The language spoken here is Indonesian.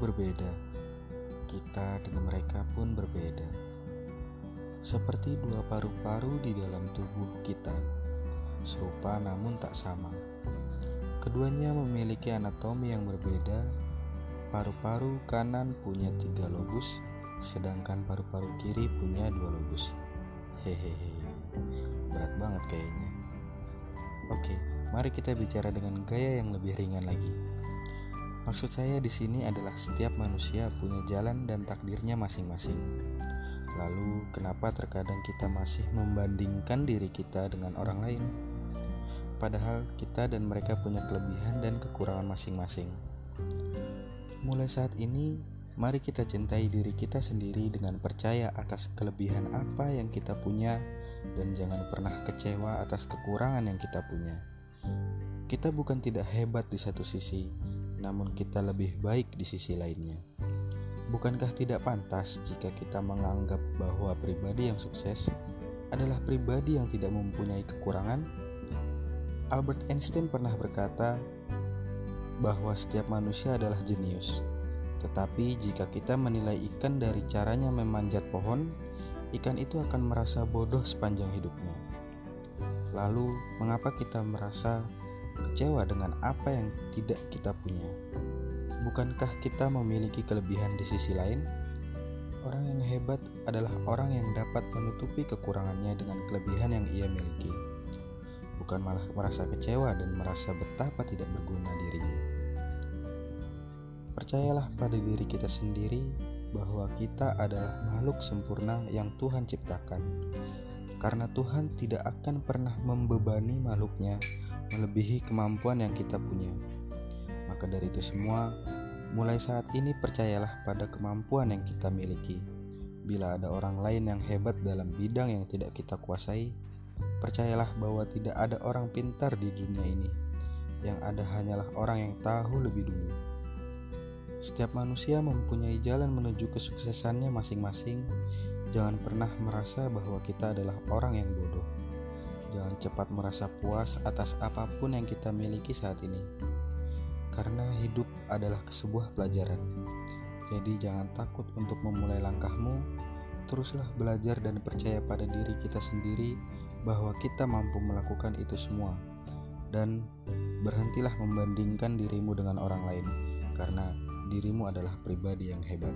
berbeda, kita dengan mereka pun berbeda. Seperti dua paru-paru di dalam tubuh kita, serupa namun tak sama. Keduanya memiliki anatomi yang berbeda. Paru-paru kanan punya tiga lobus, sedangkan paru-paru kiri punya dua lobus. Hehehe, berat banget kayaknya. Oke, mari kita bicara dengan gaya yang lebih ringan lagi. Maksud saya di sini adalah setiap manusia punya jalan dan takdirnya masing-masing. Lalu, kenapa terkadang kita masih membandingkan diri kita dengan orang lain? Padahal kita dan mereka punya kelebihan dan kekurangan masing-masing. Mulai saat ini, mari kita cintai diri kita sendiri dengan percaya atas kelebihan apa yang kita punya dan jangan pernah kecewa atas kekurangan yang kita punya. Kita bukan tidak hebat di satu sisi, namun kita lebih baik di sisi lainnya. Bukankah tidak pantas jika kita menganggap bahwa pribadi yang sukses adalah pribadi yang tidak mempunyai kekurangan? Albert Einstein pernah berkata bahwa setiap manusia adalah jenius. Tetapi jika kita menilai ikan dari caranya memanjat pohon, ikan itu akan merasa bodoh sepanjang hidupnya. Lalu, mengapa kita merasa kecewa dengan apa yang tidak kita punya. Bukankah kita memiliki kelebihan di sisi lain? Orang yang hebat adalah orang yang dapat menutupi kekurangannya dengan kelebihan yang ia miliki, bukan malah merasa kecewa dan merasa betapa tidak berguna dirinya. Percayalah pada diri kita sendiri bahwa kita adalah makhluk sempurna yang Tuhan ciptakan, karena Tuhan tidak akan pernah membebani makhluknya melebihi kemampuan yang kita punya. Maka dari itu semua, mulai saat ini percayalah pada kemampuan yang kita miliki. Bila ada orang lain yang hebat dalam bidang yang tidak kita kuasai, percayalah bahwa tidak ada orang pintar di dunia ini. Yang ada hanyalah orang yang tahu lebih dulu. Setiap manusia mempunyai jalan menuju kesuksesannya masing-masing. Jangan pernah merasa bahwa kita adalah orang yang bodoh. Jangan cepat merasa puas atas apa pun yang kita miliki saat ini, karena hidup adalah sebuah pelajaran. Jadi, jangan takut untuk memulai langkahmu. Teruslah belajar dan percaya pada diri kita sendiri bahwa kita mampu melakukan itu semua, dan berhentilah membandingkan dirimu dengan orang lain, karena dirimu adalah pribadi yang hebat.